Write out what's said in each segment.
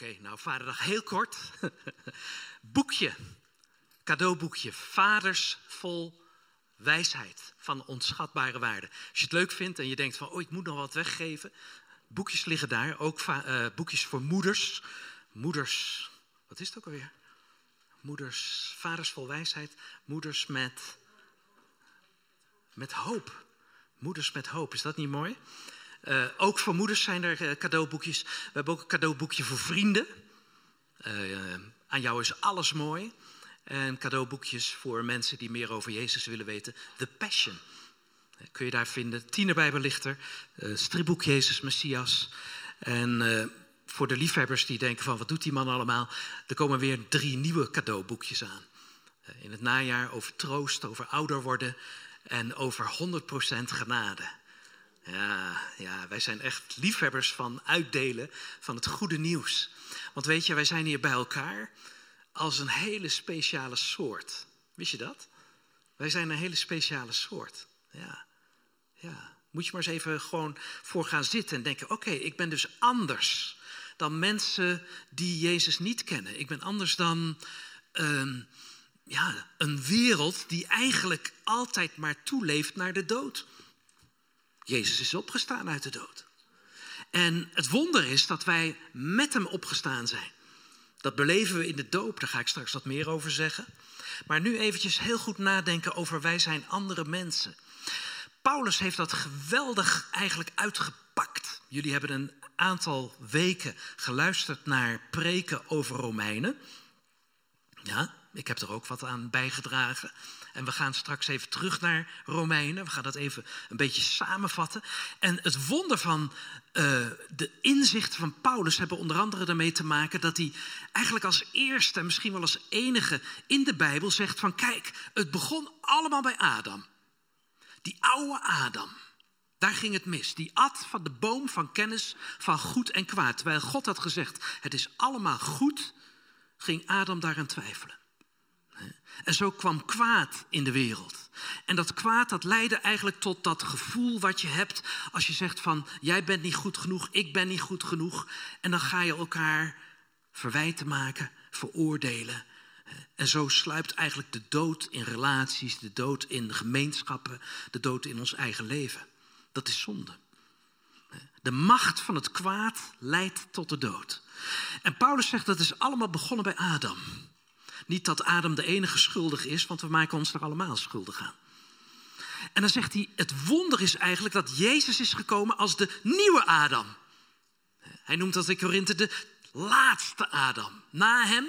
Oké, nou vaderdag heel kort. Boekje, cadeauboekje, Vaders vol wijsheid van onschatbare waarde. Als je het leuk vindt en je denkt van, oh ik moet nog wat weggeven. Boekjes liggen daar, ook uh, boekjes voor moeders. Moeders, wat is het ook alweer? Moeders, vaders vol wijsheid, moeders met, met hoop. Moeders met hoop, is dat niet mooi? Uh, ook voor moeders zijn er uh, cadeauboekjes. We hebben ook een cadeauboekje voor vrienden. Uh, aan jou is alles mooi. En cadeauboekjes voor mensen die meer over Jezus willen weten. The Passion. Kun je daar vinden. Tienerbijbel ligt er. Striboek Jezus Messias. En voor de liefhebbers die denken van wat doet die man allemaal. Er komen weer drie nieuwe cadeauboekjes aan. in het najaar over troost, over ouder worden. En over 100% genade. Ja, ja, wij zijn echt liefhebbers van uitdelen van het goede nieuws. Want weet je, wij zijn hier bij elkaar als een hele speciale soort. Wist je dat? Wij zijn een hele speciale soort. Ja, ja. Moet je maar eens even gewoon voor gaan zitten en denken: oké, ik ben dus anders dan mensen die Jezus niet kennen. Ik ben anders dan um, ja, een wereld die eigenlijk altijd maar toeleeft naar de dood. Jezus is opgestaan uit de dood. En het wonder is dat wij met hem opgestaan zijn. Dat beleven we in de doop, daar ga ik straks wat meer over zeggen. Maar nu eventjes heel goed nadenken over wij zijn andere mensen. Paulus heeft dat geweldig eigenlijk uitgepakt. Jullie hebben een aantal weken geluisterd naar preken over Romeinen. Ja, ik heb er ook wat aan bijgedragen. En we gaan straks even terug naar Romeinen. We gaan dat even een beetje samenvatten. En het wonder van uh, de inzichten van Paulus hebben onder andere ermee te maken dat hij eigenlijk als eerste en misschien wel als enige in de Bijbel zegt van kijk, het begon allemaal bij Adam. Die oude Adam. Daar ging het mis. Die at van de boom van kennis van goed en kwaad. Terwijl God had gezegd, het is allemaal goed, ging Adam daaraan twijfelen. En zo kwam kwaad in de wereld. En dat kwaad dat leidde eigenlijk tot dat gevoel wat je hebt als je zegt van jij bent niet goed genoeg, ik ben niet goed genoeg. En dan ga je elkaar verwijten maken, veroordelen. En zo sluipt eigenlijk de dood in relaties, de dood in gemeenschappen, de dood in ons eigen leven. Dat is zonde. De macht van het kwaad leidt tot de dood. En Paulus zegt dat is allemaal begonnen bij Adam. Niet dat Adam de enige schuldig is, want we maken ons er allemaal schuldig aan. En dan zegt hij, het wonder is eigenlijk dat Jezus is gekomen als de nieuwe Adam. Hij noemt dat in Korinthe de laatste Adam. Na hem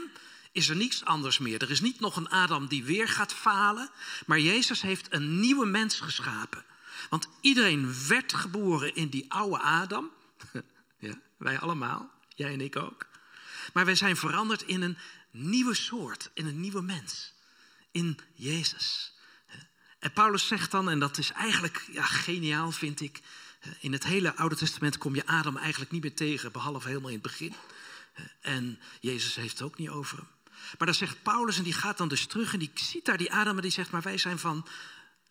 is er niets anders meer. Er is niet nog een Adam die weer gaat falen, maar Jezus heeft een nieuwe mens geschapen. Want iedereen werd geboren in die oude Adam. Ja, wij allemaal, jij en ik ook. Maar wij zijn veranderd in een nieuwe soort, in een nieuwe mens. In Jezus. En Paulus zegt dan, en dat is eigenlijk ja, geniaal vind ik. In het hele Oude Testament kom je Adam eigenlijk niet meer tegen, behalve helemaal in het begin. En Jezus heeft het ook niet over hem. Maar dan zegt Paulus, en die gaat dan dus terug en die ziet daar die Adam en die zegt, maar wij zijn van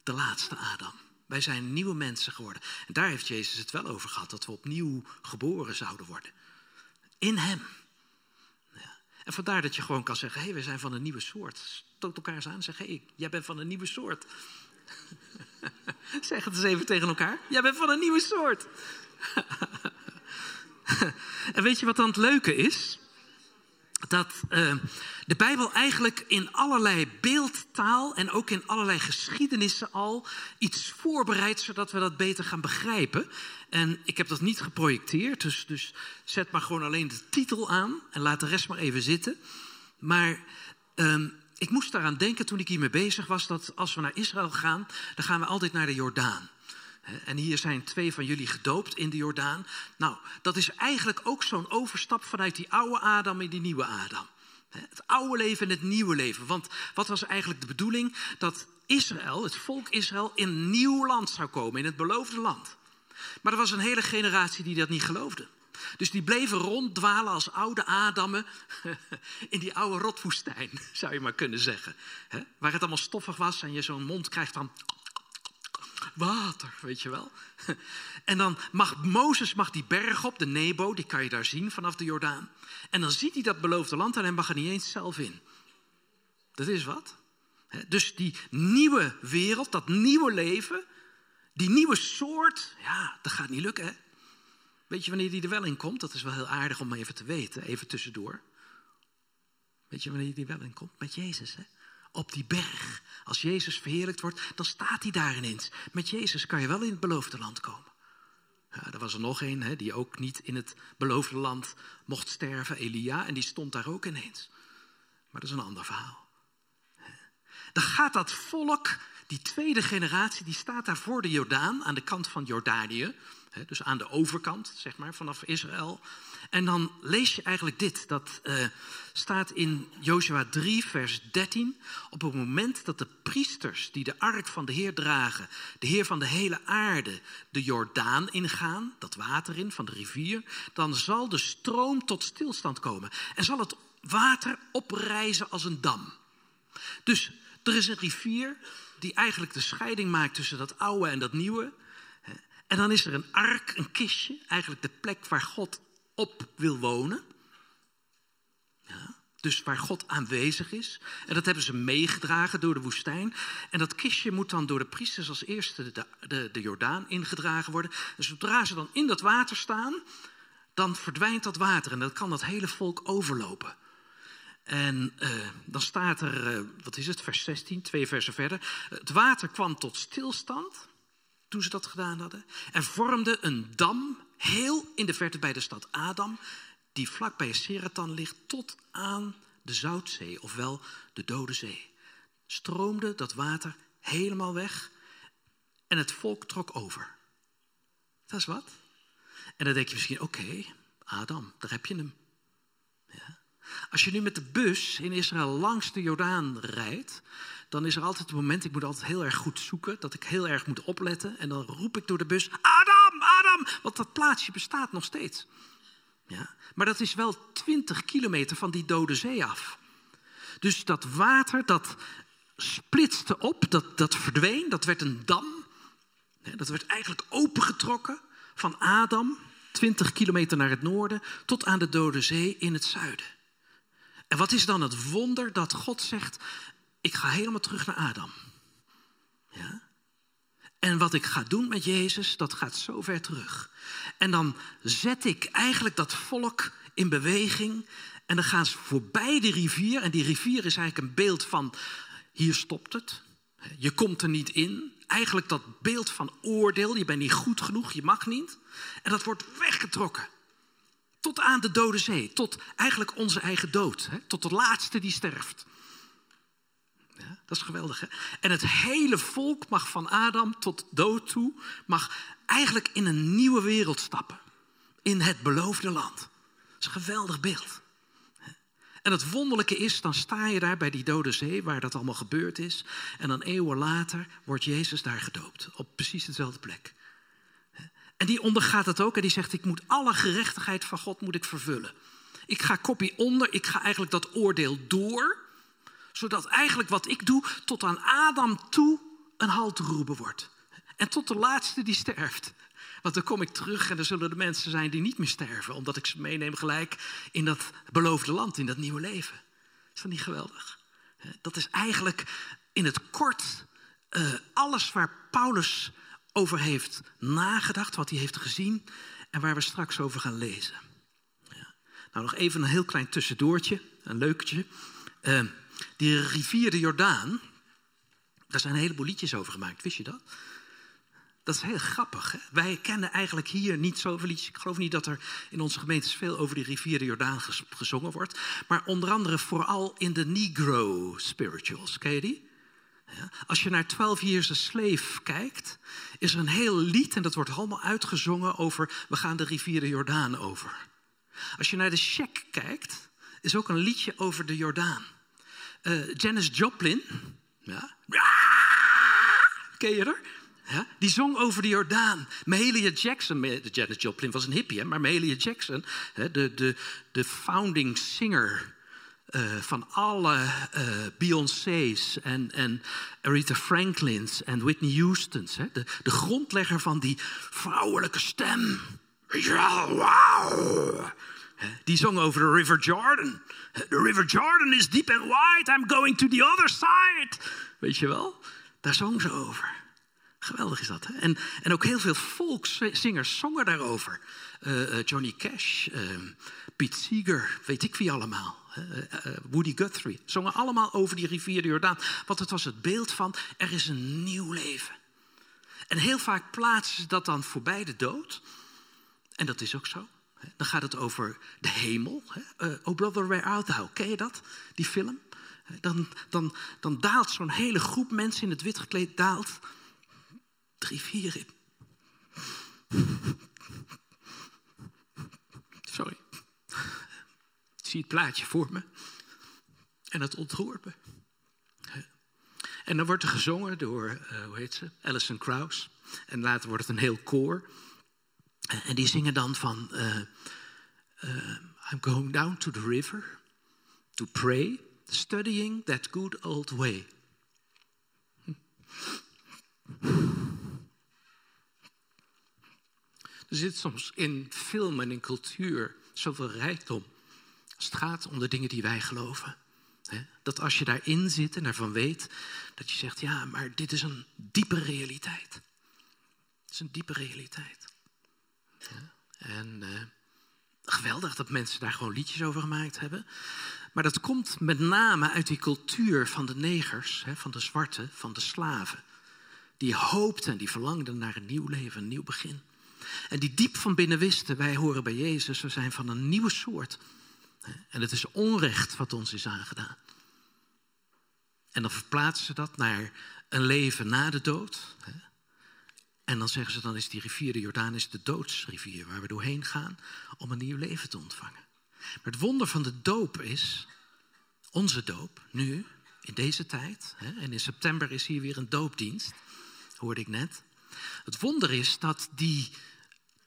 de laatste Adam. Wij zijn nieuwe mensen geworden. En daar heeft Jezus het wel over gehad, dat we opnieuw geboren zouden worden. In Hem. En vandaar dat je gewoon kan zeggen: hé, hey, we zijn van een nieuwe soort. Stoot elkaar aan en zeg: hé, hey, jij bent van een nieuwe soort. zeg het eens even tegen elkaar: jij bent van een nieuwe soort. en weet je wat dan het leuke is? Dat uh, de Bijbel eigenlijk in allerlei beeldtaal en ook in allerlei geschiedenissen al iets voorbereidt zodat we dat beter gaan begrijpen. En ik heb dat niet geprojecteerd, dus, dus zet maar gewoon alleen de titel aan en laat de rest maar even zitten. Maar um, ik moest daaraan denken toen ik hiermee bezig was dat als we naar Israël gaan, dan gaan we altijd naar de Jordaan. En hier zijn twee van jullie gedoopt in de Jordaan. Nou, dat is eigenlijk ook zo'n overstap vanuit die oude Adam in die nieuwe Adam. Het oude leven en het nieuwe leven. Want wat was eigenlijk de bedoeling? Dat Israël, het volk Israël, in een nieuw land zou komen, in het beloofde land. Maar er was een hele generatie die dat niet geloofde. Dus die bleven ronddwalen als oude Adammen in die oude rotwoestijn, zou je maar kunnen zeggen. Waar het allemaal stoffig was en je zo'n mond krijgt van water, weet je wel. En dan mag Mozes mag die berg op, de Nebo, die kan je daar zien vanaf de Jordaan. En dan ziet hij dat beloofde land en hij mag er niet eens zelf in. Dat is wat. Dus die nieuwe wereld, dat nieuwe leven, die nieuwe soort, ja, dat gaat niet lukken. Hè? Weet je wanneer die er wel in komt? Dat is wel heel aardig om even te weten, even tussendoor. Weet je wanneer die er wel in komt? Met Jezus, hè? Op die berg. Als Jezus verheerlijkt wordt, dan staat hij daar ineens. Met Jezus kan je wel in het beloofde land komen. Ja, er was er nog een hè, die ook niet in het beloofde land mocht sterven, Elia, en die stond daar ook ineens. Maar dat is een ander verhaal. Dan gaat dat volk, die tweede generatie, die staat daar voor de Jordaan, aan de kant van Jordanië. Dus aan de overkant, zeg maar, vanaf Israël. En dan lees je eigenlijk dit. Dat uh, staat in Joshua 3, vers 13. Op het moment dat de priesters die de ark van de Heer dragen, de Heer van de hele aarde, de Jordaan ingaan, dat water in van de rivier, dan zal de stroom tot stilstand komen. En zal het water oprijzen als een dam. Dus er is een rivier die eigenlijk de scheiding maakt tussen dat oude en dat nieuwe. En dan is er een ark, een kistje, eigenlijk de plek waar God op wil wonen. Ja, dus waar God aanwezig is. En dat hebben ze meegedragen door de woestijn. En dat kistje moet dan door de priesters als eerste de, de, de Jordaan ingedragen worden. En zodra ze dan in dat water staan, dan verdwijnt dat water. En dan kan dat hele volk overlopen. En uh, dan staat er, uh, wat is het, vers 16, twee versen verder. Het water kwam tot stilstand toen ze dat gedaan hadden. En vormde een dam heel in de verte bij de stad Adam, die vlak bij Seratan ligt, tot aan de Zoutzee, ofwel de Dode Zee. Stroomde dat water helemaal weg en het volk trok over. Dat is wat. En dan denk je misschien, oké, Adam, daar heb je hem. Ja. Als je nu met de bus in Israël langs de Jordaan rijdt, dan is er altijd het moment, ik moet altijd heel erg goed zoeken, dat ik heel erg moet opletten. En dan roep ik door de bus, Adam, Adam, want dat plaatsje bestaat nog steeds. Ja? Maar dat is wel 20 kilometer van die dode zee af. Dus dat water, dat splitste op, dat, dat verdween, dat werd een dam. Dat werd eigenlijk opengetrokken van Adam, 20 kilometer naar het noorden, tot aan de Dode Zee in het zuiden. En wat is dan het wonder dat God zegt, ik ga helemaal terug naar Adam. Ja? En wat ik ga doen met Jezus, dat gaat zo ver terug. En dan zet ik eigenlijk dat volk in beweging. En dan gaan ze voorbij de rivier. En die rivier is eigenlijk een beeld van, hier stopt het. Je komt er niet in. Eigenlijk dat beeld van oordeel. Je bent niet goed genoeg, je mag niet. En dat wordt weggetrokken. Tot aan de dode zee. Tot eigenlijk onze eigen dood. Tot de laatste die sterft. Dat is geweldig. Hè? En het hele volk mag van Adam tot dood toe, mag eigenlijk in een nieuwe wereld stappen. In het beloofde land. Dat is een geweldig beeld. En het wonderlijke is, dan sta je daar bij die dode zee, waar dat allemaal gebeurd is. En dan eeuwen later wordt Jezus daar gedoopt. Op precies dezelfde plek. En die ondergaat het ook en die zegt, ik moet alle gerechtigheid van God moet ik vervullen. Ik ga kopie onder, ik ga eigenlijk dat oordeel door zodat eigenlijk wat ik doe tot aan Adam toe een halteroebe wordt. En tot de laatste die sterft. Want dan kom ik terug en er zullen de mensen zijn die niet meer sterven. Omdat ik ze meeneem gelijk in dat beloofde land, in dat nieuwe leven. Is dat niet geweldig? Dat is eigenlijk in het kort uh, alles waar Paulus over heeft nagedacht, wat hij heeft gezien en waar we straks over gaan lezen. Ja. Nou, nog even een heel klein tussendoortje, een leuketje. Uh, die rivier de Jordaan, daar zijn een heleboel liedjes over gemaakt, wist je dat? Dat is heel grappig. Hè? Wij kennen eigenlijk hier niet zoveel liedjes. Ik geloof niet dat er in onze gemeentes veel over die rivier de Jordaan gezongen wordt. Maar onder andere vooral in de Negro spirituals. Ken je die? Als je naar 12 Years a Slave kijkt, is er een heel lied en dat wordt allemaal uitgezongen over we gaan de rivier de Jordaan over. Als je naar de Sheik kijkt, is ook een liedje over de Jordaan. Uh, Janis Joplin, ja. ken je? Ja, die zong over de Jordaan. Mahalia Jackson, Janis Joplin was een hippie, hè, maar Mahalia Jackson, de, de, de founding singer uh, van alle uh, Beyoncé's en, en Aretha Franklin's en Whitney Houston's. Hè? De, de grondlegger van die vrouwelijke stem. Ja, wauw. Die zong over de River Jordan. The River Jordan is deep and wide. I'm going to the other side. Weet je wel? Daar zong ze over. Geweldig is dat. En, en ook heel veel volkszingers zongen daarover. Uh, Johnny Cash, uh, Pete Seeger, weet ik wie allemaal. Woody Guthrie. Zongen allemaal over die rivier de Jordaan. Want het was het beeld van er is een nieuw leven. En heel vaak plaatsen ze dat dan voorbij de dood. En dat is ook zo. Dan gaat het over de hemel. Uh, oh brother, where art thou? Ken je dat, die film? Dan, dan, dan daalt zo'n hele groep mensen in het wit gekleed, daalt drie, vier in. Sorry. Ik zie het plaatje voor me. En dat ontroert me. En dan wordt er gezongen door, uh, hoe heet ze? Alison Krauss. En later wordt het een heel koor. En die zingen dan van, uh, uh, I'm going down to the river to pray, studying that good old way. Er zit soms in film en in cultuur zoveel rijkdom. Als het gaat om de dingen die wij geloven. Dat als je daarin zit en daarvan weet, dat je zegt, ja, maar dit is een diepe realiteit. Het is een diepe realiteit. En uh, geweldig dat mensen daar gewoon liedjes over gemaakt hebben. Maar dat komt met name uit die cultuur van de negers, hè, van de zwarte, van de slaven. Die hoopten en die verlangden naar een nieuw leven, een nieuw begin. En die diep van binnen wisten, wij horen bij Jezus, we zijn van een nieuwe soort. En het is onrecht wat ons is aangedaan. En dan verplaatsen ze dat naar een leven na de dood. En dan zeggen ze, dan is die rivier de Jordaan is de doodsrivier waar we doorheen gaan om een nieuw leven te ontvangen. Maar het wonder van de doop is, onze doop, nu, in deze tijd, hè, en in september is hier weer een doopdienst, hoorde ik net. Het wonder is dat die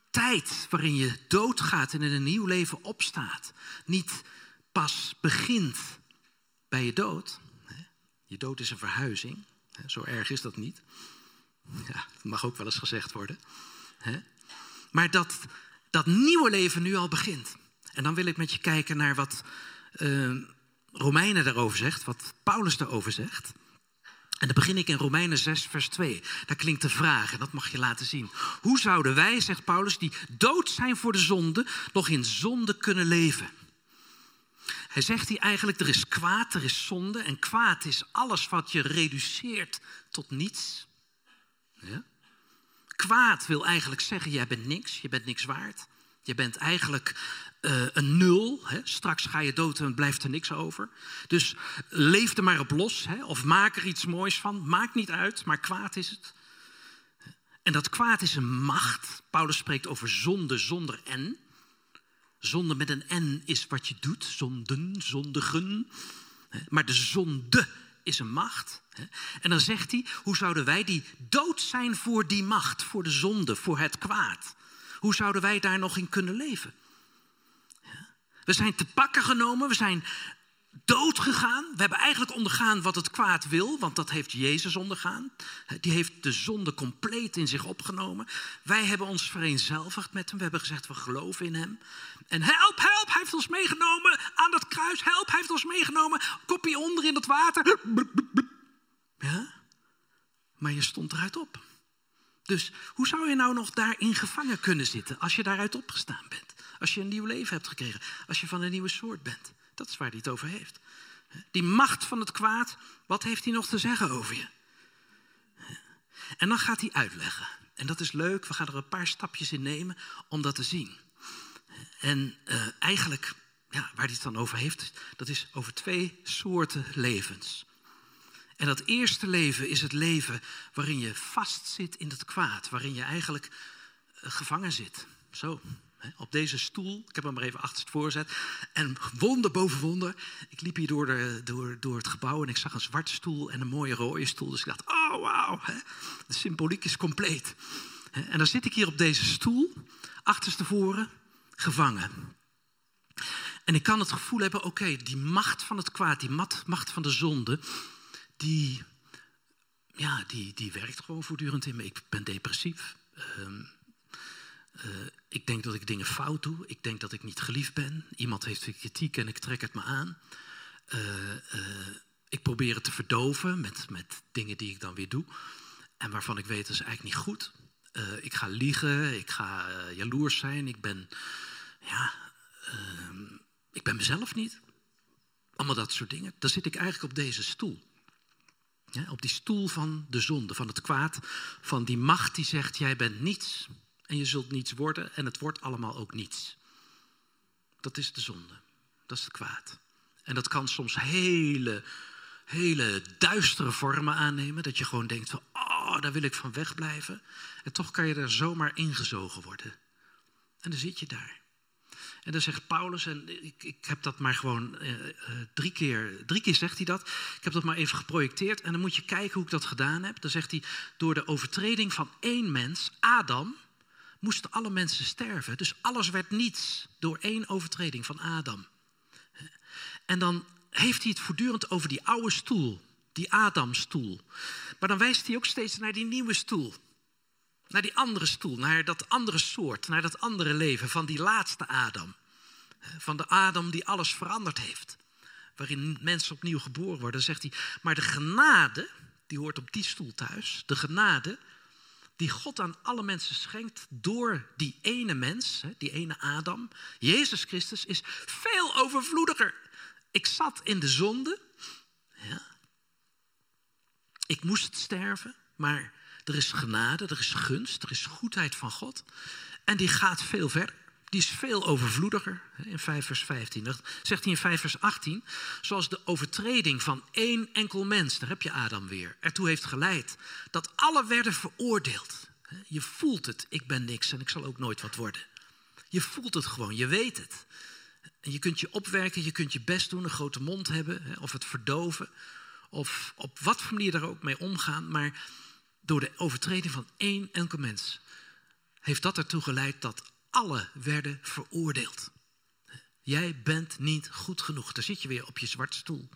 tijd waarin je doodgaat en in een nieuw leven opstaat, niet pas begint bij je dood. Je dood is een verhuizing, zo erg is dat niet. Ja, dat mag ook wel eens gezegd worden. Maar dat dat nieuwe leven nu al begint. En dan wil ik met je kijken naar wat uh, Romeinen daarover zegt, wat Paulus daarover zegt. En dan begin ik in Romeinen 6, vers 2. Daar klinkt de vraag, en dat mag je laten zien. Hoe zouden wij, zegt Paulus, die dood zijn voor de zonde, nog in zonde kunnen leven? Hij zegt hier eigenlijk, er is kwaad, er is zonde. En kwaad is alles wat je reduceert tot niets. Kwaad wil eigenlijk zeggen, jij bent niks, je bent niks waard. Je bent eigenlijk uh, een nul. Hè? Straks ga je dood en blijft er niks over. Dus leef er maar op los. Hè? Of maak er iets moois van. Maakt niet uit, maar kwaad is het. En dat kwaad is een macht. Paulus spreekt over zonde zonder N. Zonde met een N is wat je doet. Zonden, zondigen. Maar de zonde is een macht. En dan zegt hij, hoe zouden wij die dood zijn voor die macht, voor de zonde, voor het kwaad? Hoe zouden wij daar nog in kunnen leven? We zijn te pakken genomen, we zijn dood gegaan. We hebben eigenlijk ondergaan wat het kwaad wil, want dat heeft Jezus ondergaan. Die heeft de zonde compleet in zich opgenomen. Wij hebben ons vereenzelvigd met hem. We hebben gezegd, we geloven in hem. En help, help, hij heeft ons meegenomen. Meegenomen. Kopje onder in dat water. Ja? Maar je stond eruit op. Dus hoe zou je nou nog daarin gevangen kunnen zitten als je daaruit opgestaan bent? Als je een nieuw leven hebt gekregen, als je van een nieuwe soort bent. Dat is waar hij het over heeft. Die macht van het kwaad, wat heeft hij nog te zeggen over je? En dan gaat hij uitleggen. En dat is leuk, we gaan er een paar stapjes in nemen om dat te zien. En uh, eigenlijk, ja, waar hij het dan over heeft, dat is over twee soorten levens. En dat eerste leven is het leven waarin je vastzit in het kwaad, waarin je eigenlijk uh, gevangen zit. Zo, op deze stoel. Ik heb hem maar even achterstevoren gezet. En wonder boven wonder. Ik liep hier door, de, door, door het gebouw en ik zag een zwarte stoel en een mooie rode stoel. Dus ik dacht, oh wauw, de symboliek is compleet. En dan zit ik hier op deze stoel, achterstevoren, gevangen. En ik kan het gevoel hebben, oké, die macht van het kwaad, die macht van de zonde, die, ja, die, die werkt gewoon voortdurend in me. Ik ben depressief. Ehm, eh, ik denk dat ik dingen fout doe. Ik denk dat ik niet geliefd ben. Iemand heeft kritiek en ik trek het me aan. Uh, ik probeer het te verdoven met, met dingen die ik dan weer doe. En waarvan ik weet dat is eigenlijk niet goed. Ik ga liegen, ik ga jaloers zijn, ik ben, ja, uh, ik ben mezelf niet. Allemaal dat soort dingen. Dan zit ik eigenlijk op deze stoel. Ja, op die stoel van de zonde, van het kwaad, van die macht die zegt: jij bent niets en je zult niets worden en het wordt allemaal ook niets. Dat is de zonde, dat is het kwaad. En dat kan soms hele hele duistere vormen aannemen. Dat je gewoon denkt van, oh, daar wil ik van wegblijven. En toch kan je er zomaar ingezogen worden. En dan zit je daar. En dan zegt Paulus, en ik, ik heb dat maar gewoon uh, uh, drie, keer, drie keer zegt hij dat. Ik heb dat maar even geprojecteerd. En dan moet je kijken hoe ik dat gedaan heb. Dan zegt hij, door de overtreding van één mens, Adam, moesten alle mensen sterven. Dus alles werd niets door één overtreding van Adam. En dan heeft hij het voortdurend over die oude stoel, die Adamstoel. Maar dan wijst hij ook steeds naar die nieuwe stoel. Naar die andere stoel, naar dat andere soort, naar dat andere leven van die laatste Adam. Van de Adam die alles veranderd heeft. Waarin mensen opnieuw geboren worden. Zegt hij, maar de genade, die hoort op die stoel thuis. De genade die God aan alle mensen schenkt door die ene mens, die ene Adam, Jezus Christus, is veel overvloediger ik zat in de zonde. Ja. Ik moest sterven, maar er is genade, er is gunst, er is goedheid van God. En die gaat veel verder. Die is veel overvloediger. In 5 vers 15. Dat zegt hij in 5 vers 18. Zoals de overtreding van één enkel mens, daar heb je Adam weer, ertoe heeft geleid. Dat alle werden veroordeeld. Je voelt het, ik ben niks en ik zal ook nooit wat worden. Je voelt het gewoon, je weet het. En je kunt je opwerken, je kunt je best doen, een grote mond hebben, of het verdoven, of op wat voor manier daar ook mee omgaan. Maar door de overtreding van één enkel mens heeft dat ertoe geleid dat alle werden veroordeeld. Jij bent niet goed genoeg. Daar zit je weer op je zwarte stoel.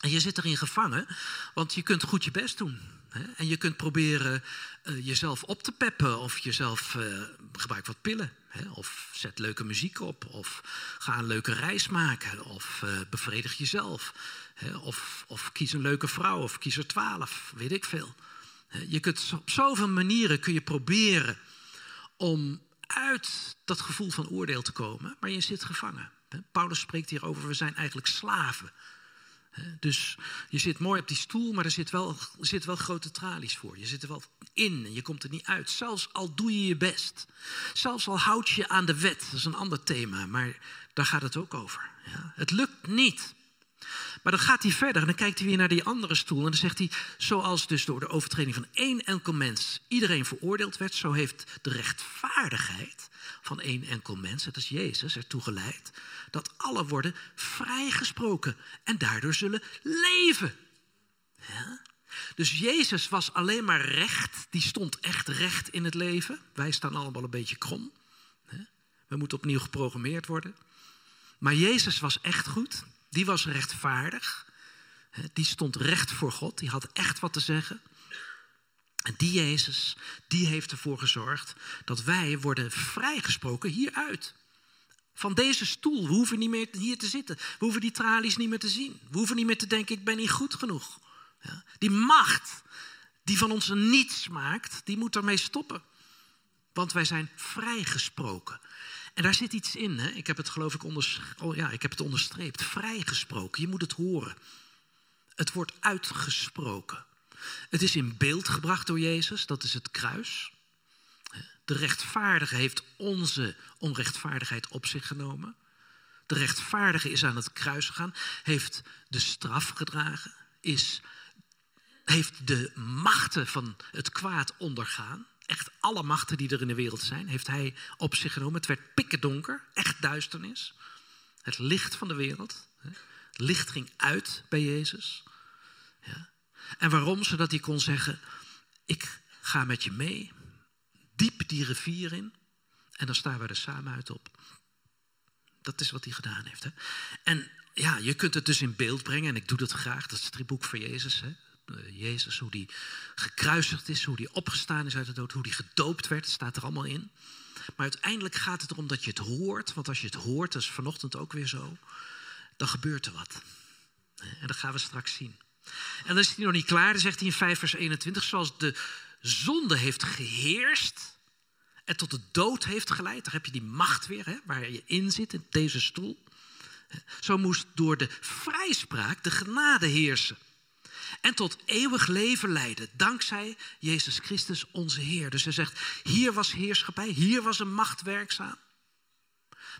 En je zit erin gevangen, want je kunt goed je best doen. En je kunt proberen uh, jezelf op te peppen of jezelf uh, gebruik wat pillen. Of zet leuke muziek op. Of ga een leuke reis maken. Of uh, bevredig jezelf. Of, of kies een leuke vrouw. Of kies er twaalf. Weet ik veel. Je kunt op zoveel manieren kun je proberen om uit dat gevoel van oordeel te komen. Maar je zit gevangen. Paulus spreekt hier over, we zijn eigenlijk slaven dus je zit mooi op die stoel, maar er zit wel, zit wel grote tralies voor. Je zit er wel in en je komt er niet uit. Zelfs al doe je je best. Zelfs al houd je aan de wet. Dat is een ander thema, maar daar gaat het ook over. Ja? Het lukt niet. Maar dan gaat hij verder en dan kijkt hij weer naar die andere stoel. En dan zegt hij, zoals dus door de overtreding van één enkel mens iedereen veroordeeld werd, zo heeft de rechtvaardigheid van één enkel mens, dat is Jezus, ertoe geleid dat alle worden vrijgesproken en daardoor zullen leven. Dus Jezus was alleen maar recht, die stond echt recht in het leven. Wij staan allemaal een beetje krom. We moeten opnieuw geprogrammeerd worden. Maar Jezus was echt goed, die was rechtvaardig. Die stond recht voor God, die had echt wat te zeggen. En die Jezus, die heeft ervoor gezorgd dat wij worden vrijgesproken hieruit. Van deze stoel, we hoeven niet meer hier te zitten. We hoeven die tralies niet meer te zien. We hoeven niet meer te denken, ik ben niet goed genoeg. Ja, die macht die van ons niets maakt, die moet ermee stoppen. Want wij zijn vrijgesproken. En daar zit iets in. Hè? Ik heb het geloof ik oh ja, ik heb het onderstreept. Vrijgesproken. Je moet het horen. Het wordt uitgesproken. Het is in beeld gebracht door Jezus. Dat is het kruis. De rechtvaardige heeft onze onrechtvaardigheid op zich genomen. De rechtvaardige is aan het kruis gegaan, heeft de straf gedragen, is, heeft de machten van het kwaad ondergaan. Echt alle machten die er in de wereld zijn, heeft hij op zich genomen. Het werd pikken donker, echt duisternis. Het licht van de wereld. Het licht ging uit bij Jezus. Ja. En waarom? Zodat hij kon zeggen: Ik ga met je mee diep die rivier in. En dan staan we er samen uit op. Dat is wat hij gedaan heeft. Hè? En ja, je kunt het dus in beeld brengen, en ik doe dat graag. Dat is het boek van Jezus. Hè? Eh, Jezus, hoe die gekruisigd is, hoe die opgestaan is uit de dood, hoe die gedoopt werd, staat er allemaal in. Maar uiteindelijk gaat het erom dat je het hoort, want als je het hoort, dat is vanochtend ook weer zo, dan gebeurt er wat. En dat gaan we straks zien. En dan is hij nog niet klaar, dan zegt hij in 5 vers 21, zoals de zonde heeft geheerst en tot de dood heeft geleid, daar heb je die macht weer, hè, waar je in zit, in deze stoel. Zo moest door de vrijspraak de genade heersen. En tot eeuwig leven leiden, dankzij Jezus Christus onze Heer. Dus hij zegt, hier was heerschappij, hier was een macht werkzaam.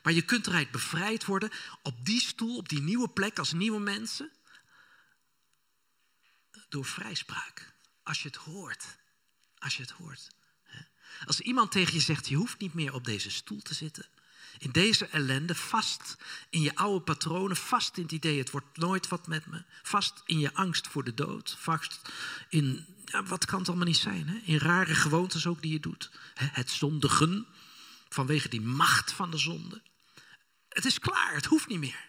Maar je kunt eruit bevrijd worden op die stoel, op die nieuwe plek als nieuwe mensen. Door vrijspraak. Als je het hoort. Als je het hoort. Als iemand tegen je zegt, je hoeft niet meer op deze stoel te zitten. In deze ellende, vast in je oude patronen, vast in het idee, het wordt nooit wat met me. Vast in je angst voor de dood. Vast in, ja, wat kan het allemaal niet zijn? Hè? In rare gewoontes ook die je doet. Het zondigen, vanwege die macht van de zonde. Het is klaar, het hoeft niet meer.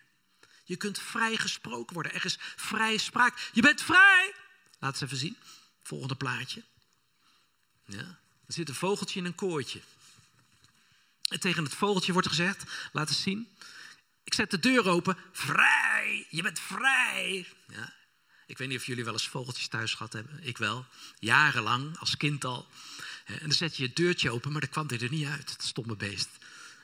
Je kunt vrij gesproken worden. Er is vrij spraak. Je bent vrij. Laat eens even zien. Volgende plaatje. Ja. Er zit een vogeltje in een kooitje. En tegen het vogeltje wordt gezegd, laat eens zien. Ik zet de deur open, vrij, je bent vrij. Ja. Ik weet niet of jullie wel eens vogeltjes thuis gehad hebben. Ik wel, jarenlang, als kind al. En dan zet je je deurtje open, maar dan kwam hij er niet uit, het stomme beest.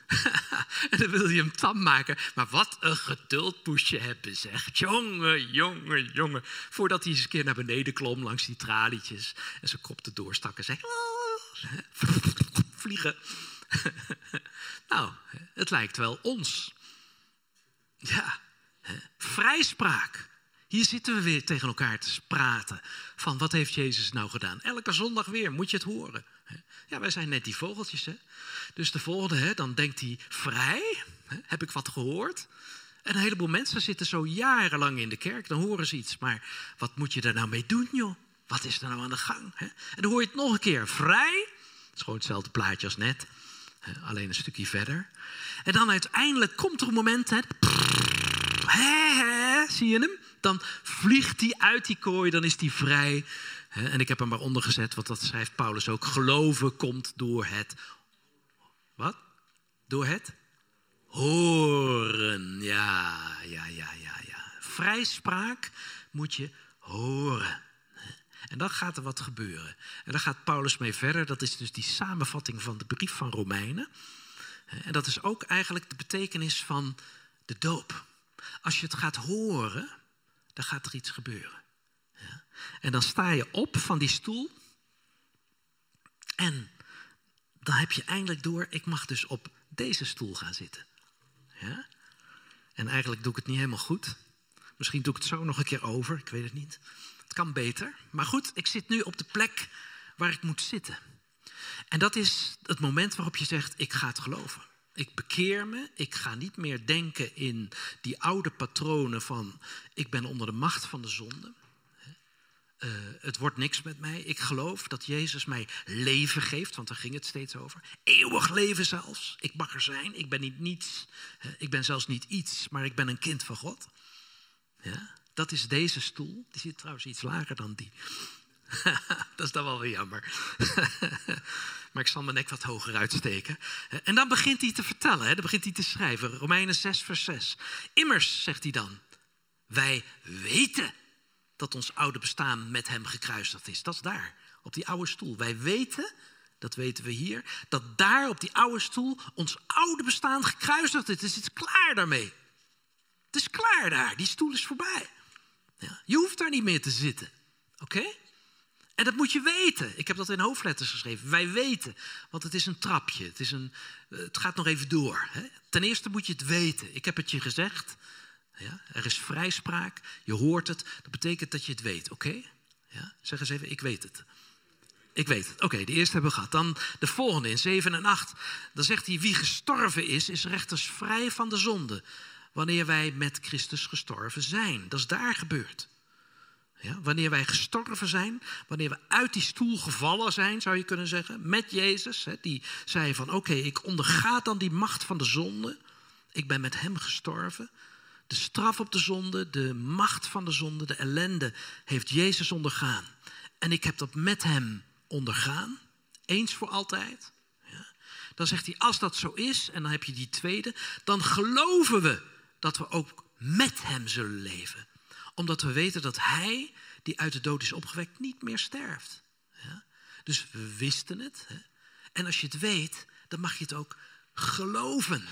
en dan wil je hem tam maken. Maar wat een geduld moest je hebben, zeg. Jongen, jongen, jongen. Voordat hij eens een keer naar beneden klom langs die tralietjes. En zijn kop erdoor stak en zei... Vliegen. nou, het lijkt wel ons. Ja, vrijspraak. Hier zitten we weer tegen elkaar te praten. Van wat heeft Jezus nou gedaan? Elke zondag weer, moet je het horen. Ja, wij zijn net die vogeltjes. Hè? Dus de volgende, hè, dan denkt hij, vrij? Heb ik wat gehoord? En een heleboel mensen zitten zo jarenlang in de kerk, dan horen ze iets. Maar wat moet je daar nou mee doen, joh? Wat is er nou aan de gang? Hè? En dan hoor je het nog een keer, vrij? Het is gewoon hetzelfde plaatje als net. Alleen een stukje verder. En dan uiteindelijk komt er een moment, hè, hè, zie je hem? Dan vliegt hij uit die kooi, dan is hij vrij. En ik heb hem maar onder gezet, want dat schrijft Paulus ook. Geloven komt door het. Wat? Door het? Horen. Ja, ja, ja, ja, ja. Vrijspraak moet je horen. En dan gaat er wat gebeuren. En dan gaat Paulus mee verder. Dat is dus die samenvatting van de brief van Romeinen. En dat is ook eigenlijk de betekenis van de doop. Als je het gaat horen, dan gaat er iets gebeuren. Ja. En dan sta je op van die stoel. En dan heb je eindelijk door, ik mag dus op deze stoel gaan zitten. Ja? En eigenlijk doe ik het niet helemaal goed. Misschien doe ik het zo nog een keer over, ik weet het niet. Het kan beter. Maar goed, ik zit nu op de plek waar ik moet zitten. En dat is het moment waarop je zegt: Ik ga het geloven. Ik bekeer me. Ik ga niet meer denken in die oude patronen van: Ik ben onder de macht van de zonde. Uh, het wordt niks met mij. Ik geloof dat Jezus mij leven geeft, want daar ging het steeds over. Eeuwig leven zelfs. Ik mag er zijn. Ik ben niet niets. Ik ben zelfs niet iets, maar ik ben een kind van God. Ja? Dat is deze stoel. Die zit trouwens iets lager dan die. dat is dan wel weer jammer. maar ik zal mijn nek wat hoger uitsteken. En dan begint hij te vertellen, hè? dan begint hij te schrijven. Romeinen 6, vers 6. Immers, zegt hij dan, wij weten dat ons oude bestaan met hem gekruisigd is. Dat is daar, op die oude stoel. Wij weten, dat weten we hier, dat daar op die oude stoel ons oude bestaan gekruisigd is. Het is klaar daarmee. Het is klaar daar, die stoel is voorbij. Ja, je hoeft daar niet meer te zitten. Oké? En dat moet je weten. Ik heb dat in hoofdletters geschreven. Wij weten. Want het is een trapje. Het, is een, eh, het gaat nog even door. Hè? Ten eerste moet je het weten. Ik heb het je gezegd. Ja? Er is vrijspraak. Je hoort het. Dat betekent dat je het weet. Oké? Ja? Zeg eens even, ik weet het. Ik weet het. Oké, de eerste hebben we gehad. Dan de volgende in 7 en 8. Dan zegt hij, wie gestorven is, is rechters vrij van de zonde wanneer wij met Christus gestorven zijn. Dat is daar gebeurd. Ja, wanneer wij gestorven zijn, wanneer we uit die stoel gevallen zijn, zou je kunnen zeggen, met Jezus, hè, die zei van oké, ik onderga dan die macht van de zonde. Ik ben met hem gestorven. De straf op de zonde, de macht van de zonde, de ellende heeft Jezus ondergaan. En ik heb dat met hem ondergaan, eens voor altijd. Ja. Dan zegt hij, als dat zo is, en dan heb je die tweede, dan geloven we dat we ook met hem zullen leven. Omdat we weten dat hij, die uit de dood is opgewekt, niet meer sterft. Ja. Dus we wisten het. Hè. En als je het weet, dan mag je het ook geloven.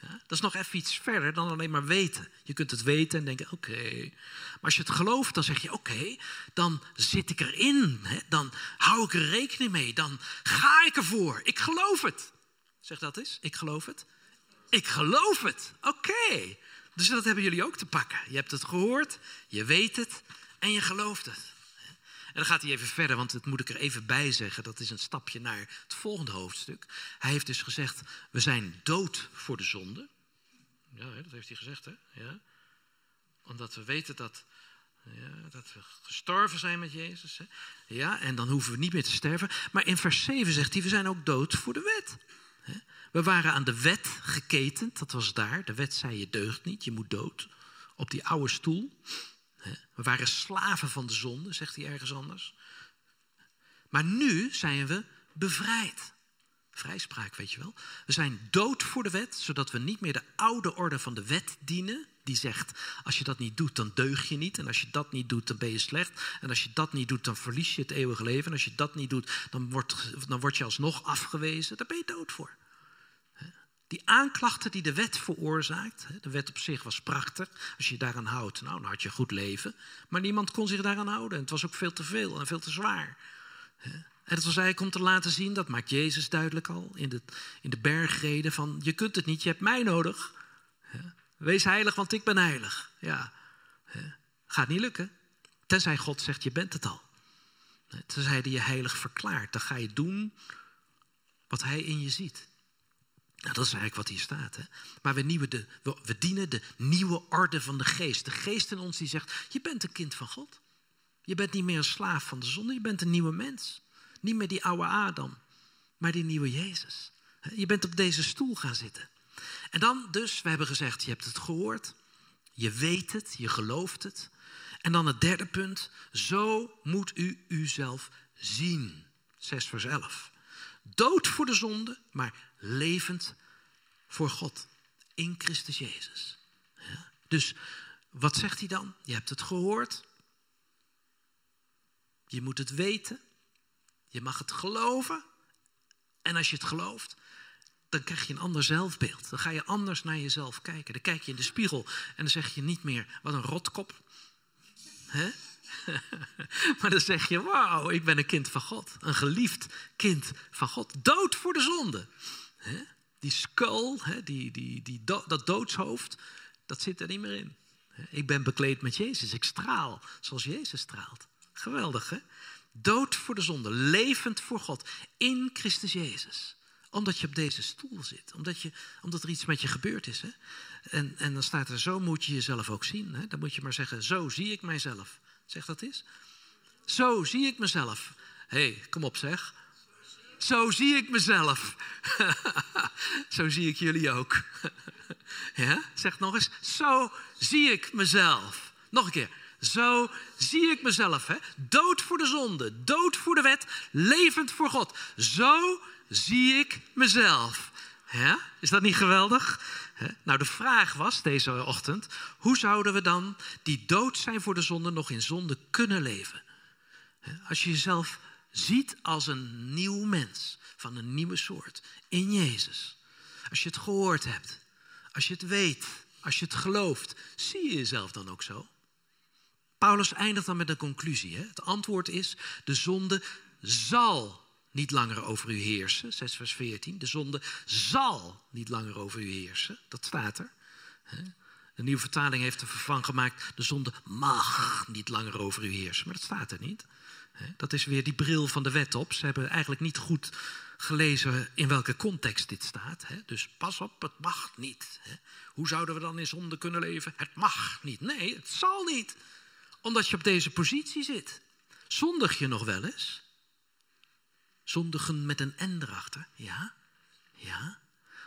Ja, dat is nog even iets verder dan alleen maar weten. Je kunt het weten en denken, oké. Maar als je het gelooft, dan zeg je, oké, dan zit ik erin. Hè? Dan hou ik er rekening mee. Dan ga ik ervoor. Ik geloof het. Zeg dat eens, ik geloof het. Ik geloof het. Oké. Dus dat hebben jullie ook te pakken. Je hebt het gehoord, je weet het en je gelooft het. En dan gaat hij even verder, want dat moet ik er even bij zeggen. Dat is een stapje naar het volgende hoofdstuk. Hij heeft dus gezegd, we zijn dood voor de zonde. Ja, dat heeft hij gezegd, hè? Ja. Omdat we weten dat, ja, dat we gestorven zijn met Jezus. Hè? Ja, en dan hoeven we niet meer te sterven. Maar in vers 7 zegt hij, we zijn ook dood voor de wet. We waren aan de wet geketend, dat was daar. De wet zei je deugt niet, je moet dood. Op die oude stoel. We waren slaven van de zonde, zegt hij ergens anders. Maar nu zijn we bevrijd. Vrijspraak, weet je wel. We zijn dood voor de wet, zodat we niet meer de oude orde van de wet dienen. Die zegt, als je dat niet doet, dan deug je niet. En als je dat niet doet, dan ben je slecht. En als je dat niet doet, dan verlies je het eeuwige leven. En als je dat niet doet, dan word, dan word je alsnog afgewezen. Daar ben je dood voor. Die aanklachten die de wet veroorzaakt, de wet op zich was prachtig, als je daaraan houdt, nou dan had je een goed leven. Maar niemand kon zich daaraan houden en het was ook veel te veel en veel te zwaar. En het was eigenlijk om te laten zien, dat maakt Jezus duidelijk al in de, in de bergreden, van je kunt het niet, je hebt mij nodig. Wees heilig, want ik ben heilig. Ja, gaat niet lukken. Tenzij God zegt, je bent het al. Tenzij hij je heilig verklaart, dan ga je doen wat hij in je ziet. Nou, dat is eigenlijk wat hier staat. Hè? Maar we, nieuwe de, we, dienen de nieuwe orde van de geest. De geest in ons die zegt, je bent een kind van God. Je bent niet meer een slaaf van de zonde, je bent een nieuwe mens. Niet meer die oude Adam, maar die nieuwe Jezus. Je bent op deze stoel gaan zitten. En dan dus, we hebben gezegd, je hebt het gehoord. Je weet het, je gelooft het. En dan het derde punt, zo moet u uzelf zien. 6 vers 11. Dood voor de zonde, maar levend voor God in Christus Jezus. Ja? Dus wat zegt hij dan? Je hebt het gehoord. Je moet het weten. Je mag het geloven. En als je het gelooft, dan krijg je een ander zelfbeeld. Dan ga je anders naar jezelf kijken. Dan kijk je in de spiegel en dan zeg je niet meer, wat een rotkop. Hè? maar dan zeg je, wauw, ik ben een kind van God. Een geliefd kind van God. Dood voor de zonde. Die skull, die, die, die, dat doodshoofd, dat zit er niet meer in. Ik ben bekleed met Jezus. Ik straal zoals Jezus straalt. Geweldig, hè? Dood voor de zonde, levend voor God, in Christus Jezus. Omdat je op deze stoel zit, omdat, je, omdat er iets met je gebeurd is. Hè? En, en dan staat er, zo moet je jezelf ook zien. Hè? Dan moet je maar zeggen, zo zie ik mijzelf. Zeg dat eens. Zo zie ik mezelf. Hé, hey, kom op zeg. Zo zie ik mezelf. Zo zie ik jullie ook. ja? Zeg nog eens. Zo zie ik mezelf. Nog een keer. Zo zie ik mezelf. Hè? Dood voor de zonde, dood voor de wet, levend voor God. Zo zie ik mezelf. Is dat niet geweldig? Nou, de vraag was deze ochtend: hoe zouden we dan die dood zijn voor de zonde nog in zonde kunnen leven? Als je jezelf ziet als een nieuw mens, van een nieuwe soort, in Jezus. Als je het gehoord hebt, als je het weet, als je het gelooft, zie je jezelf dan ook zo? Paulus eindigt dan met een conclusie. Hè? Het antwoord is, de zonde zal niet langer over u heersen. 6 vers 14. De zonde zal niet langer over u heersen. Dat staat er. De nieuwe vertaling heeft er vervang gemaakt. De zonde mag niet langer over u heersen. Maar dat staat er niet. Dat is weer die bril van de wet op. Ze hebben eigenlijk niet goed gelezen in welke context dit staat. Dus pas op, het mag niet. Hoe zouden we dan in zonde kunnen leven? Het mag niet. Nee, het zal niet. Omdat je op deze positie zit. Zondig je nog wel eens? Zondigen met een N erachter, ja? Ja.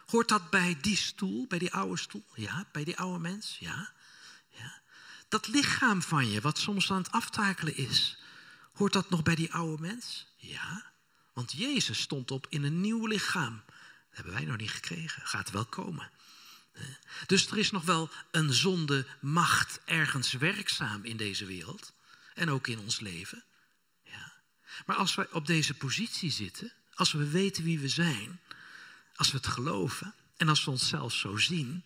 Hoort dat bij die stoel, bij die oude stoel? Ja, bij die oude mens? Ja. ja. Dat lichaam van je, wat soms aan het aftakelen is, hoort dat nog bij die oude mens? Ja. Want Jezus stond op in een nieuw lichaam. Dat hebben wij nog niet gekregen. Gaat wel komen. Dus er is nog wel een zonde macht ergens werkzaam in deze wereld. En ook in ons leven. Ja. Maar als wij op deze positie zitten, als we weten wie we zijn, als we het geloven en als we onszelf zo zien,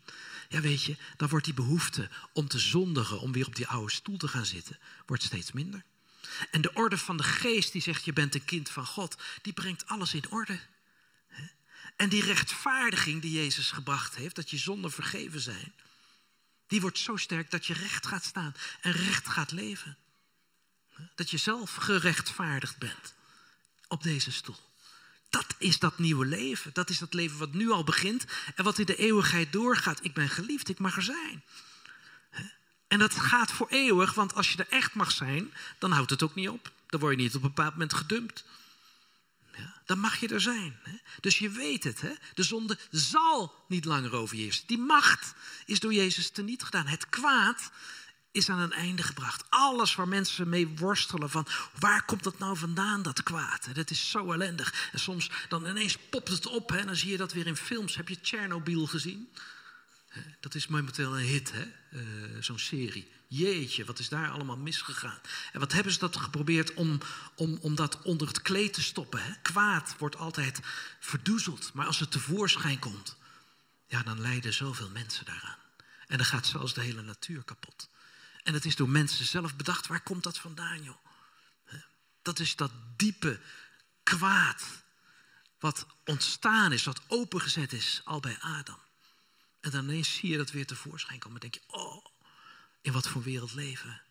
ja weet je, dan wordt die behoefte om te zondigen, om weer op die oude stoel te gaan zitten, wordt steeds minder. En de orde van de geest die zegt je bent een kind van God, die brengt alles in orde. En die rechtvaardiging die Jezus gebracht heeft, dat je zonder vergeven zijn, die wordt zo sterk dat je recht gaat staan en recht gaat leven. Dat je zelf gerechtvaardigd bent op deze stoel. Dat is dat nieuwe leven. Dat is dat leven wat nu al begint en wat in de eeuwigheid doorgaat. Ik ben geliefd, ik mag er zijn. En dat gaat voor eeuwig, want als je er echt mag zijn, dan houdt het ook niet op. Dan word je niet op een bepaald moment gedumpt. Ja, dan mag je er zijn. Hè? Dus je weet het. Hè? De zonde zal niet langer overheersen. Die macht is door Jezus teniet gedaan. Het kwaad is aan een einde gebracht. Alles waar mensen mee worstelen van waar komt dat nou vandaan, dat kwaad. Dat is zo ellendig. En soms dan ineens popt het op hè, en dan zie je dat weer in films. Heb je Chernobyl gezien? Dat is momenteel een hit, hè? Uh, zo'n serie. Jeetje, wat is daar allemaal misgegaan? En wat hebben ze dat geprobeerd om, om, om dat onder het kleed te stoppen? Hè? Kwaad wordt altijd verdoezeld, maar als het tevoorschijn komt, ja, dan lijden zoveel mensen daaraan. En dan gaat zelfs de hele natuur kapot. En het is door mensen zelf bedacht. Waar komt dat vandaan, joh? Dat is dat diepe kwaad. Wat ontstaan is, wat opengezet is al bij Adam. En dan ineens zie je dat weer tevoorschijn komen. Dan denk je, oh, in wat voor wereld leven?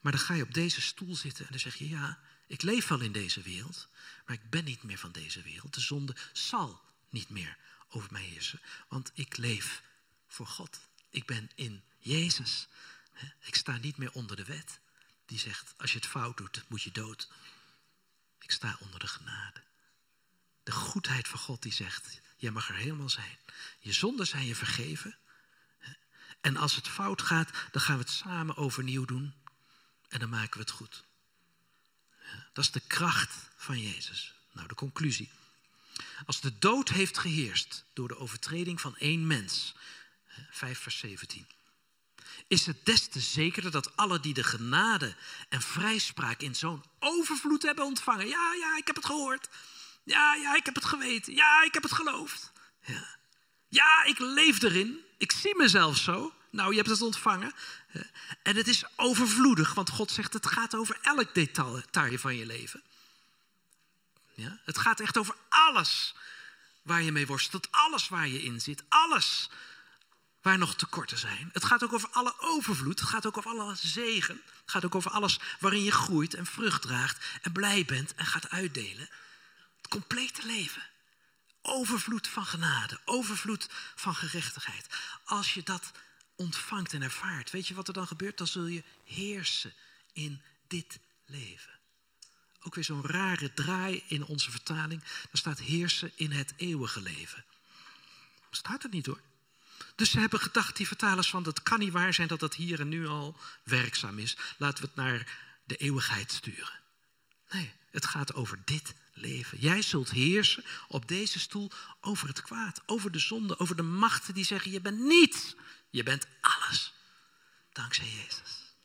Maar dan ga je op deze stoel zitten en dan zeg je, ja, ik leef wel in deze wereld, maar ik ben niet meer van deze wereld. De zonde zal niet meer over mij heersen, want ik leef voor God. Ik ben in Jezus. Ik sta niet meer onder de wet. Die zegt, als je het fout doet, moet je dood. Ik sta onder de genade. De goedheid van God die zegt, jij mag er helemaal zijn. Je zonden zijn je vergeven. En als het fout gaat, dan gaan we het samen overnieuw doen. En dan maken we het goed. Dat is de kracht van Jezus. Nou, de conclusie. Als de dood heeft geheerst door de overtreding van één mens, 5 vers 17, is het des te zekerder dat alle die de genade en vrijspraak in zo'n overvloed hebben ontvangen. Ja, ja, ik heb het gehoord. Ja, ja, ik heb het geweten. Ja, ik heb het geloofd. Ja, ja ik leef erin. Ik zie mezelf zo. Nou, je hebt het ontvangen. En het is overvloedig, want God zegt het gaat over elk detail van je leven. Ja? Het gaat echt over alles waar je mee worstelt, alles waar je in zit, alles waar nog tekorten zijn. Het gaat ook over alle overvloed, het gaat ook over alle zegen. Het gaat ook over alles waarin je groeit en vrucht draagt en blij bent en gaat uitdelen. Complete leven. Overvloed van genade, overvloed van gerechtigheid. Als je dat ontvangt en ervaart, weet je wat er dan gebeurt? Dan zul je heersen in dit leven. Ook weer zo'n rare draai in onze vertaling. Daar staat heersen in het eeuwige leven. Staat het niet hoor. Dus ze hebben gedacht, die vertalers, van dat kan niet waar zijn dat dat hier en nu al werkzaam is. Laten we het naar de eeuwigheid sturen. Nee, het gaat over dit leven. Jij zult heersen op deze stoel over het kwaad, over de zonde, over de machten die zeggen: je bent niets, je bent alles. Dankzij Jezus.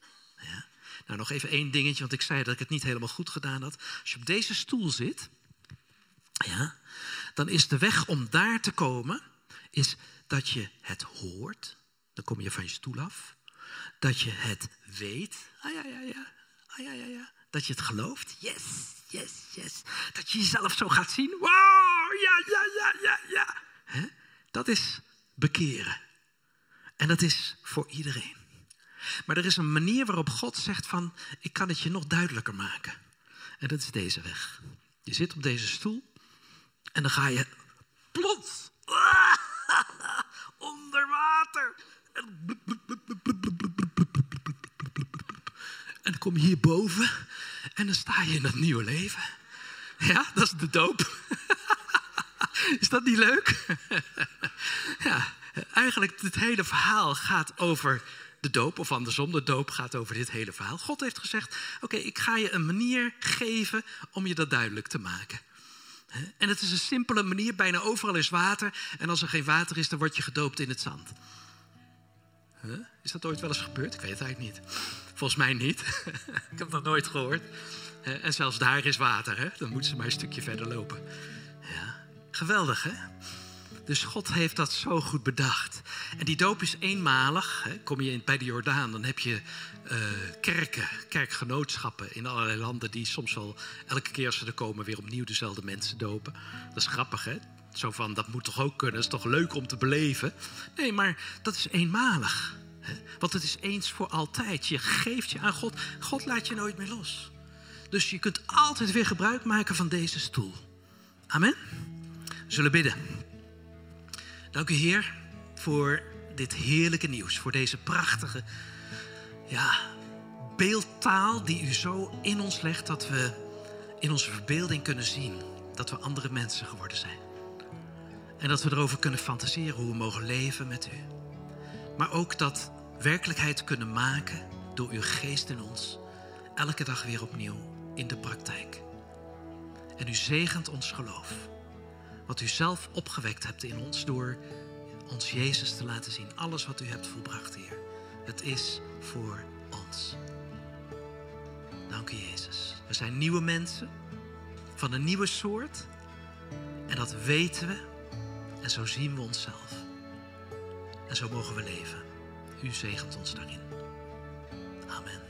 Ja. Nou, nog even één dingetje, want ik zei dat ik het niet helemaal goed gedaan had. Als je op deze stoel zit, ja, dan is de weg om daar te komen, is dat je het hoort. Dan kom je van je stoel af. Dat je het weet. Ah ja, ja, ja. Ah ja, ja, ja. Dat je het gelooft. Yes, yes, yes. Dat je jezelf zo gaat zien. Wow, ja, ja, ja, ja, ja. Dat is bekeren. En dat is voor iedereen. Maar er is een manier waarop God zegt van, ik kan het je nog duidelijker maken. En dat is deze weg. Je zit op deze stoel en dan ga je plots onder water. En dan kom je hierboven en dan sta je in dat nieuwe leven. Ja, dat is de doop. Is dat niet leuk? ja, eigenlijk het hele verhaal gaat over de doop, of andersom, de doop gaat over dit hele verhaal. God heeft gezegd: Oké, ik ga je een manier geven om je dat duidelijk te maken. En het is een simpele manier, bijna overal is water. En als er geen water is, dan word je gedoopt in het zand. Is dat ooit wel eens gebeurd? Ik weet het eigenlijk niet. Volgens mij niet. ik heb dat nooit gehoord. En zelfs daar is water, hè? dan moeten ze maar een stukje verder lopen. Ja. Geweldig, hè? Dus God heeft dat zo goed bedacht. En die doop is eenmalig. Hè? Kom je bij de Jordaan, dan heb je uh, kerken, kerkgenootschappen in allerlei landen... die soms wel elke keer als ze er komen weer opnieuw dezelfde mensen dopen. Dat is grappig, hè? Zo van, dat moet toch ook kunnen, dat is toch leuk om te beleven? Nee, maar dat is eenmalig. Want het is eens voor altijd. Je geeft je aan God. God laat je nooit meer los. Dus je kunt altijd weer gebruik maken van deze stoel. Amen. We zullen bidden. Dank u Heer voor dit heerlijke nieuws. Voor deze prachtige ja, beeldtaal die u zo in ons legt dat we in onze verbeelding kunnen zien dat we andere mensen geworden zijn. En dat we erover kunnen fantaseren hoe we mogen leven met u. Maar ook dat werkelijkheid kunnen maken door uw geest in ons. Elke dag weer opnieuw in de praktijk. En u zegent ons geloof. Wat u zelf opgewekt hebt in ons door ons Jezus te laten zien. Alles wat u hebt volbracht, Heer. Het is voor ons. Dank u, Jezus. We zijn nieuwe mensen van een nieuwe soort. En dat weten we. En zo zien we onszelf. En zo mogen we leven. U zegent ons daarin. Amen.